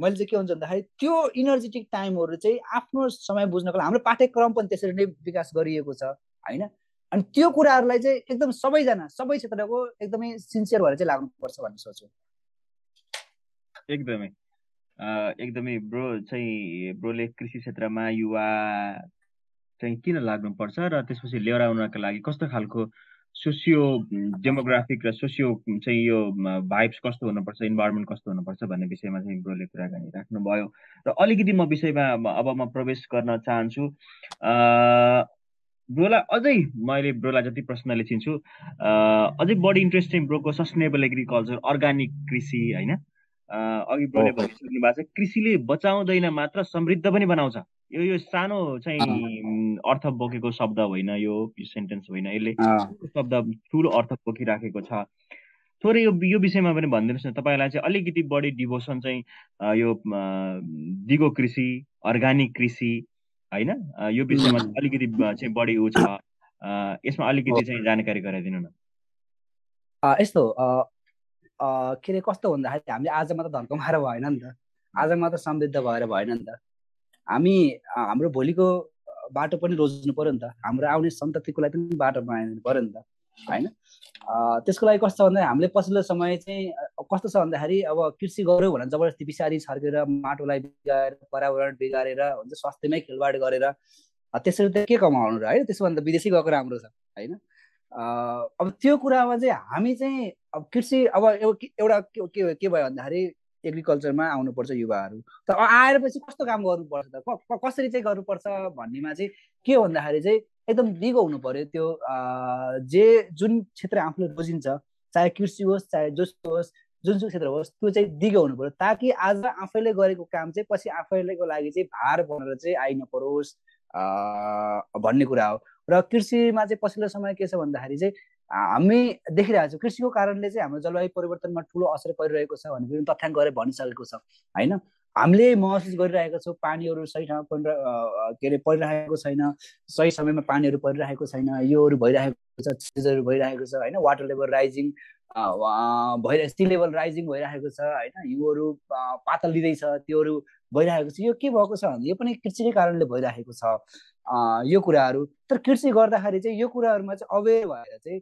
मैले चाहिँ के हुन्छ भन्दाखेरि त्यो इनर्जेटिक टाइमहरू चाहिँ आफ्नो समय बुझ्नको लागि हाम्रो पाठ्यक्रम पनि त्यसरी नै विकास गरिएको छ होइन? अनि त्यो कुराहरूलाई चाहिँ एकदम सबैजना सबै क्षेत्रको एकदमै सिन्सियर भएर चाहिँ लाग्नुपर्छ भन्ने सोच्छु एकदमै। एकदमै ब्रो चाहिँ ब्रोले कृषि क्षेत्रमा युवा चाहिँ किन लाग्नुपर्छ र त्यसपछि लिएर आउनको लागि कस्तो खालको सोसियो डेमोग्राफिक र सोसियो चाहिँ यो भाइब्स कस्तो हुनुपर्छ इन्भाइरोमेन्ट कस्तो हुनुपर्छ भन्ने विषयमा चाहिँ ब्रोले कुराकानी राख्नुभयो र अलिकति म विषयमा अब म प्रवेश गर्न चाहन्छु। ब्रोलाई अझै मैले ब्रोलाई जति प्रश्नले चिन्छु अझै बढी इन्ट्रेस्टिङ ब्रोको सस्टेनेबल एग्रिकल्चर अर्ग्यानिक कृषि होइन? अघि ब्रोले भनिसक्नु भएको छ कृषिले बचाउँदैन मात्र समृद्ध पनि बनाउँछ। यो यो सानो चाहिँ अर्थ बोकेको शब्द होइन यो सेन्टेन्स होइन। यसले शब्द ठुलो अर्थ बोकिराखेको छ। थोरै यो यो विषयमा पनि भनिदिनुहोस् न तपाईँलाई चाहिँ अलिकति बढी डिभोसन चाहिँ यो दिगो कृषि अर्ग्यानिक कृषि होइन यो विषयमा अलिकति चाहिँ बढी ऊ छ। यसमा अलिकति चाहिँ जानकारी गराइदिनु न। यस्तो के अरे कस्तो भन्दाखेरि हामीले आज मात्र धर्कमाएर भएन नि त। आज मात्र समृद्ध भएर भएन नि त। हामी हाम्रो भोलिको बाटो पनि रोज्नु पऱ्यो नि त। हाम्रो आउने सन्ततिको लागि पनि बाटो बनाइदिनु पऱ्यो नि त होइन? त्यसको लागि कस्तो भन्दा हामीले पछिल्लो समय चाहिँ कस्तो छ भन्दाखेरि अब कृषि गऱ्यौँ भने जबरजस्ती पछाडि छर्केर माटोलाई बिगारेर पर्यावरण बिगारेर हुन्छ स्वास्थ्यमै खेलवाड गरेर त्यसरी त के कमाउनु र है त्यसोभन्दा विदेशी गएको राम्रो छ होइन? अब त्यो कुरामा चाहिँ हामी चाहिँ अब कृषि अब एउटा के भयो भन्दाखेरि एग्रिकल्चरमा आउनुपर्छ युवाहरू। तर आएर पछि कस्तो काम गर्नुपर्छ त? कसरी चाहिँ गर्नुपर्छ भन्नेमा चाहिँ के भन्दाखेरि चाहिँ एकदम दिगो हुनु पर्यो त्यो जे जुन क्षेत्र आफूले रोजिन्छ चाहे कृषि होस् चाहे जोसुकै होस् जुनसुकै क्षेत्र होस् त्यो चाहिँ दिगो हुनु पर्यो ताकि आज आफैले गरेको काम चाहिँ पछि आफैलेको लागि चाहिँ भार बनेर चाहिँ आइ नपरोस् भन्ने कुरा हो। र कृषिमा चाहिँ पछिल्लो समय के छ भन्दाखेरि चाहिँ हामी देखिरहेको छौँ। कृषिको कारणले चाहिँ हाम्रो जलवायु परिवर्तनमा ठुलो असर परिरहेको छ भन्ने पनि तथ्याङ्क गरेर भनिसकेको छ होइन? हामीले महसुस गरिरहेका छौँ पानीहरू सही ठाउँमा परिरह के अरे परिरहेको छैन सही समयमा पानीहरू परिरहेको छैन योहरू भइरहेको छ चिजहरू भइरहेको छ होइन? वाटर लेभल राइजिङ भइरहेको सी लेभल राइजिङ भइरहेको छ होइन? हिउँहरू पातल लिँदैछ त्योहरू भइरहेको छ। यो के भएको छ भने यो पनि कृषिकै कारणले भइरहेको छ यो कुराहरू। तर कृषि गर्दाखेरि चाहिँ यो कुराहरूमा चाहिँ अवेर भएर चाहिँ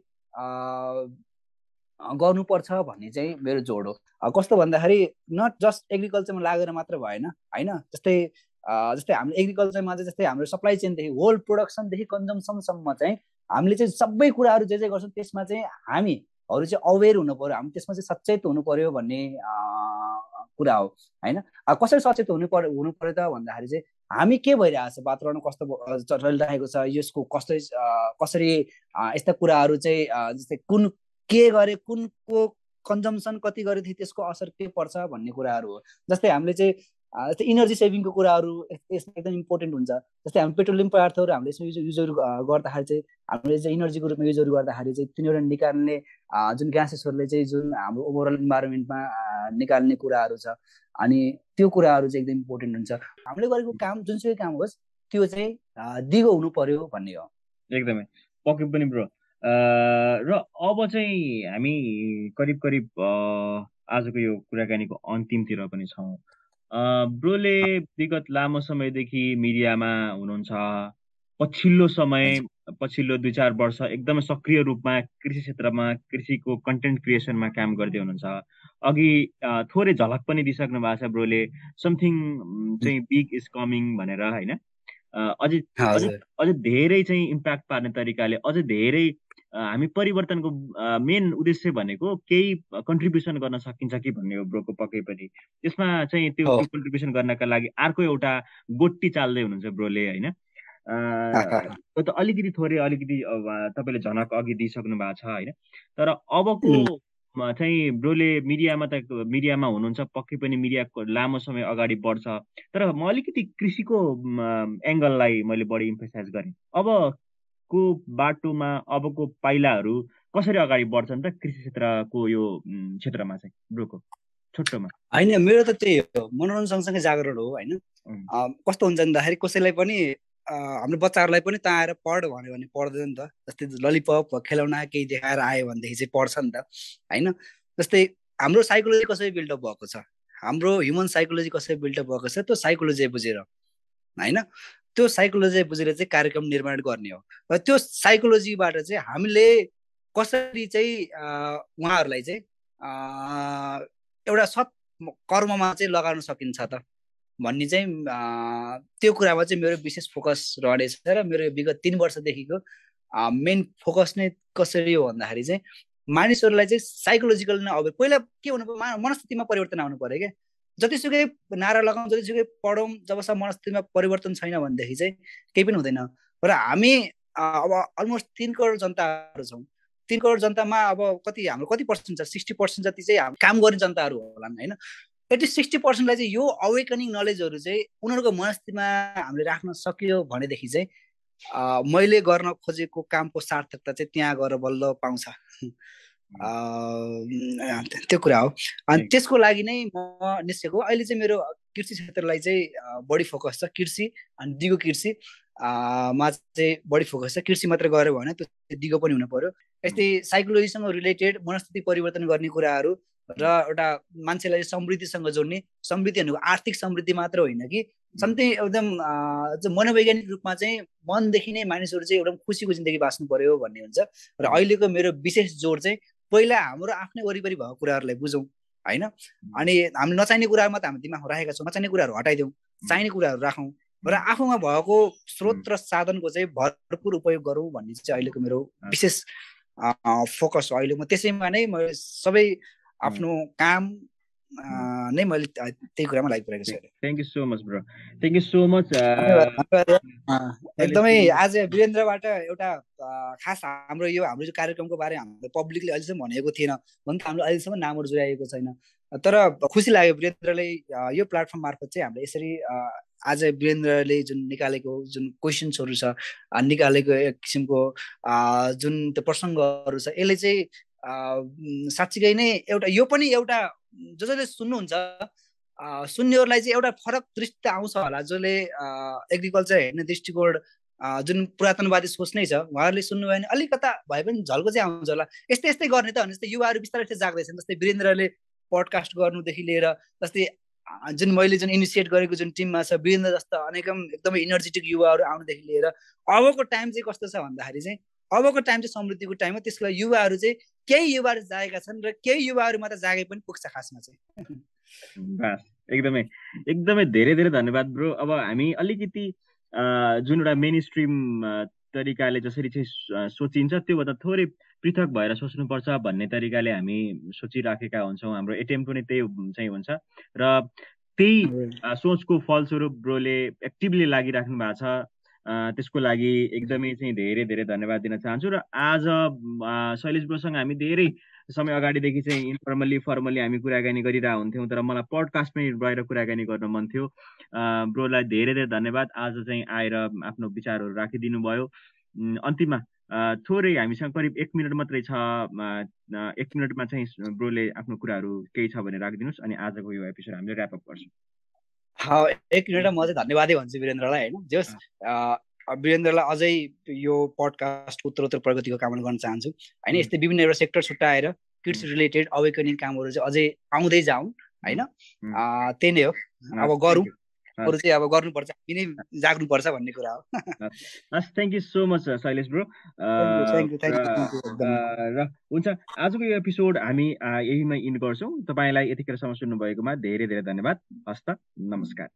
गर्नुपर्छ भन्ने चाहिँ मेरो जोड हो। कस्तो भन्दाखेरि नट जस्ट एग्रिकल्चरमा लागेर मात्र भएन होइन? जस्तै जस्तै हामीले एग्रिकल्चरमा चाहिँ जस्तै हाम्रो सप्लाई चेनदेखि होल प्रोडक्सनदेखि कन्जम्सनसम्म चाहिँ हामीले चाहिँ सबै कुराहरू जे जे गर्छौँ त्यसमा चाहिँ हामीहरू चाहिँ अवेर हुनु पऱ्यो हामी त्यसमा चाहिँ सचेत हुनु पऱ्यो भन्ने कुरा हो होइन? कसरी सचेत हुनु पर्यो हुनु पऱ्यो त भन्दाखेरि चाहिँ हामी के भइरहेको छ? वातावरण कस्तो चलिरहेको छ? यसको कस्तो कसरी यस्ता कुराहरू चाहिँ जस्तै कुन के गरे कुनको कन्जम्सन कति गरेदेखि त्यसको असर के पर्छ भन्ने कुराहरू हो। जस्तै हामीले चाहिँ जस्तै इनर्जी सेभिङको कुराहरू यसमा एकदम इम्पोर्टेन्ट हुन्छ। जस्तै हामी पेट्रोलियम पदार्थहरू हामीले यसमा युज युजहरू गर्दाखेरि चाहिँ हामीले चाहिँ इनर्जीको रूपमा युजहरू गर्दाखेरि चाहिँ तिनीहरू निकाल्ने जुन ग्यासेसहरूले चाहिँ जुन हाम्रो ओभरअल इन्भाइरोमेन्टमा निकाल्ने कुराहरू छ। अनि त्यो कुराहरू चाहिँ एकदम इम्पोर्टेन्ट हुन्छ। हामीले गरेको काम जुनसुकै काम होस् त्यो चाहिँ दिगो हुनु पर्यो भन्ने हो। एकदमै। पक्कै पनि ब्रो। र अब चाहिँ हामी करिब करिब आजको यो कुराकानीको अन्तिमतिर पनि छौँ। ब्रोले विगत लामो समयदेखि मिडियामा हुनुहुन्छ। पछिल्लो समय पछिल्लो दुई चार वर्ष एकदमै सक्रिय रूपमा कृषि क्षेत्रमा कृषिको कन्टेन्ट क्रिएसनमा काम गर्दै हुनुहुन्छ। अघि थोरै झलक पनि दिइसक्नु भएको छ ब्रोले। समथिङ चाहिँ बिग इज कमिङ भनेर होइन? अझै अझै धेरै चाहिँ इम्प्याक्ट पार्ने तरिकाले अझै धेरै हामी परिवर्तनको मेन उद्देश्य भनेको केही कन्ट्रिब्युसन गर्न सकिन्छ कि भन्ने हो ब्रोको पक्कै पनि। त्यसमा चाहिँ त्यो कन्ट्रिब्युसन गर्नका लागि अर्को एउटा गोटी चाल्दै हुनुहुन्छ ब्रोले होइन? त्यो त अलिकति थोरै अलिकति तपाईँले झनक अघि दिइसक्नु भएको छ होइन? तर अबको चाहिँ ब्रोले मिडियामा त मिडियामा हुनुहुन्छ पक्कै पनि मिडियाको लामो समय अगाडि बढ्छ। तर म अलिकति कृषिको एङ्गललाई मैले बढी इम्फोसाइज गरेँ। अब को बाटोमा अबको पाइलाहरू कसरी अगाडि बढ्छन् त कृषि क्षेत्रको यो क्षेत्रमा चाहिँ ब्रोको? छोटोमा होइन मेरो त त्यही हो। मनोरञ्जन सँगसँगै जागरण हो होइन? कस्तो हुन्छ भन्दाखेरि कसैलाई पनि हाम्रो बच्चाहरूलाई पनि त आएर पढ भन्यो भने पढ्दैन नि त। जस्तै ललिपप खेलाउना केही देखाएर आयो भनेदेखि चाहिँ पढ्छ नि त होइन? जस्तै हाम्रो साइकोलोजी कसरी बिल्डअप भएको छ? हाम्रो ह्युमन साइकोलोजी कसरी बिल्डअप भएको छ? त्यो साइकोलोजी बुझेर होइन? त्यो साइकोलोजी बुझेर चाहिँ कार्यक्रम निर्माण गर्ने हो। र त्यो साइकोलोजीबाट चाहिँ हामीले कसरी चाहिँ उहाँहरूलाई चाहिँ एउटा सत् कर्ममा चाहिँ लगाउन सकिन्छ त? भन्ने चाहिँ त्यो कुरामा चाहिँ मेरो विशेष फोकस रहनेछ र मेरो विगत तिन वर्षदेखिको मेन फोकस नै कसरी हो भन्दाखेरि चाहिँ मानिसहरूलाई चाहिँ साइकोलोजिकल नै अब पहिला के हुनु मनस्थितिमा परिवर्तन आउनु पऱ्यो क्या। जतिसुकै नारा लगाउँ जतिसुकै पढौँ जबसम्म मनस्थितिमा परिवर्तन छैन भनेदेखि चाहिँ केही पनि हुँदैन। र हामी अब अलमोस्ट तिन करोड जनताहरू छौँ। तिन करोड जनतामा अब कति हाम्रो कति पर्सेन्ट छ? सिक्सटी पर्सेन्ट जति चाहिँ काम गर्ने जनताहरू होला होइन? एटलिस्ट सिक्सटी पर्सेन्टलाई चाहिँ यो अवेकनिङ नलेजहरू चाहिँ उनीहरूको मनस्थितिमा हामीले राख्न सक्यो भनेदेखि चाहिँ मैले गर्न खोजेको कामको सार्थकता चाहिँ त्यहाँ गएर बल्ल पाउँछ। त्यो कुरा हो। अनि त्यसको लागि नै म निस्केको। अहिले चाहिँ मेरो कृषि क्षेत्रलाई चाहिँ बढी फोकस छ। कृषि अनि दिगो कृषि मा चाहिँ बढी फोकस छ। कृषि मात्रै गऱ्यो भने त्यो दिगो पनि हुनु पर्यो। यस्तै साइकोलोजीसँग रिलेटेड मनस्थिति परिवर्तन गर्ने कुराहरू र एउटा मान्छेलाई समृद्धिसँग जोड्ने समृद्धि भनेको आर्थिक समृद्धि मात्र होइन कि समथिङ एकदम मनोवैज्ञानिक रूपमा चाहिँ मनदेखि नै मानिसहरू चाहिँ एकदम खुसीको जिन्दगी बाँच्नु पर्यो भन्ने हुन्छ। र अहिलेको मेरो विशेष जोड चाहिँ पहिला हाम्रो आफ्नै वरिपरि भएको कुराहरूलाई बुझौँ होइन? अनि हामीले नचाहिने कुराहरूमा त हामी दिमागमा राखेका छौँ नचाहिने कुराहरू हटाइदिउँ चाहिने कुराहरू राखौँ र आफूमा भएको स्रोत र साधनको चाहिँ भरपुर उपयोग गरौँ भन्ने चाहिँ अहिलेको मेरो विशेष फोकस हो। अहिले म त्यसैमा नै म सबै आफ्नो काम नै मैले त्यही कुरामा लागिपरेको छु thank you so much bro thank you so much एकदमै आज वीरेन्द्रबाट एउटा खास हाम्रो यो हाम्रो कार्यक्रमको बारे हाम्रो पब्लिकले अहिलेसम्म भनेको थिएन। भन्छ हाम्रो अहिलेसम्म नामहरू जुराइएको छैन। तर खुसी लाग्यो वीरेन्द्रले यो प्लेटफर्म मार्फत चाहिँ हामीले यसरी आज वीरेन्द्रले जुन निकालेको जुन क्वेसन्सहरू छ निकालेको एक किसिमको जुन त्यो प्रसङ्गहरू छ यसले चाहिँ साँच्चीकै नै एउटा यो पनि एउटा जो जसले सुन्नुहुन्छ सुन्नेहरूलाई चाहिँ एउटा फरक दृष्टि आउँछ होला जसले एग्रिकल्चर हेर्ने दृष्टिकोण जुन पुरातनवादी सोच नै छ उहाँहरूले सुन्नुभयो भने अलिकता भए पनि झल्को चाहिँ आउँछ होला। यस्तै यस्तै गर्ने त भने जस्तै युवाहरू बिस्तारै जाग्दैछन् जस्तै वीरेन्द्रले पडकास्ट गर्नुदेखि लिएर जस्तै जुन मैले जुन इनिसिएट गरेको जुन टिममा छ वीरेन्द्र जस्तो अनेकम एकदमै इनर्जेटिक युवाहरू आउनुदेखि लिएर अबको टाइम चाहिँ कस्तो छ भन्दाखेरि चाहिँ अबको टाइम चाहिँ समृद्धिको टाइम हो त्यसको लागि युवाहरू चाहिँ केही युवाहरू जागेका छन् र केही युवाहरू मात्र जागे पनि पुग्छ खासमा चाहिँ। एकदमै एकदमै धेरै धेरै धन्यवाद ब्रो। अब हामी अलिकति जुन एउटा मेन स्ट्रिम तरिकाले जसरी चाहिँ सोचिन्छ त्योभन्दा थोरै पृथक भएर सोच्नुपर्छ भन्ने तरिकाले हामी सोचिराखेका हुन्छौँ। हाम्रो एटेम्प पनि त्यही चाहिँ हुन्छ। र त्यही सोचको फलस्वरूप ब्रोले एक्टिभली लागिराख्नु भएको छ। त्यसको लागि एकदमै चाहिँ धेरै धेरै धन्यवाद दिन चाहन्छु र आज शैलेश ब्रोसँग हामी धेरै समय अगाडिदेखि चाहिँ इन्फर्मल्ली फर्मल्ली हामी कुराकानी गरिरहेको हुन्थ्यौँ तर मलाई पडकास्ट पनि गएर कुराकानी गर्न मन थियो। ब्रोलाई धेरै धेरै धन्यवाद। आज चाहिँ आएर आफ्नो विचारहरू राखिदिनु भयो। अन्तिममा थोरै हामीसँग करिब एक मिनट मात्रै छ एक मिनटमा चाहिँ ब्रोले आफ्नो कुराहरू केही छ भने राखिदिनुहोस् अनि आजको यो एपिसोड हामीले ऱ्यापअप गर्छौँ। एक मिनट म चाहिँ धन्यवादै भन्छु वीरेन्द्रलाई होइन। जस वीरेन्द्रलाई अझै यो पडकास्टको उत्तरोत्तर प्रगतिको कामना गर्न चाहन्छु। होइन यस्तै विभिन्न एउटा सेक्टर छुट्याएर किड्स रिलेटेड अवेकनिङ कामहरू चाहिँ अझै आउँदै जाउँ होइन। त्यही नै हो। अब गरौँ। अरू चाहिँ अब गर्नुपर्छ हामी नै जाग्नुपर्छ भन्ने कुरा हो। हस् thank you so much Shailesh bro. र हुन्छ आजको यो एपिसोड हामी यहीमा इन गर्छौँ। तपाईँलाई यतिखेरसम्म सुन्नुभएकोमा धेरै धेरै धन्यवाद। हस्त नमस्कार।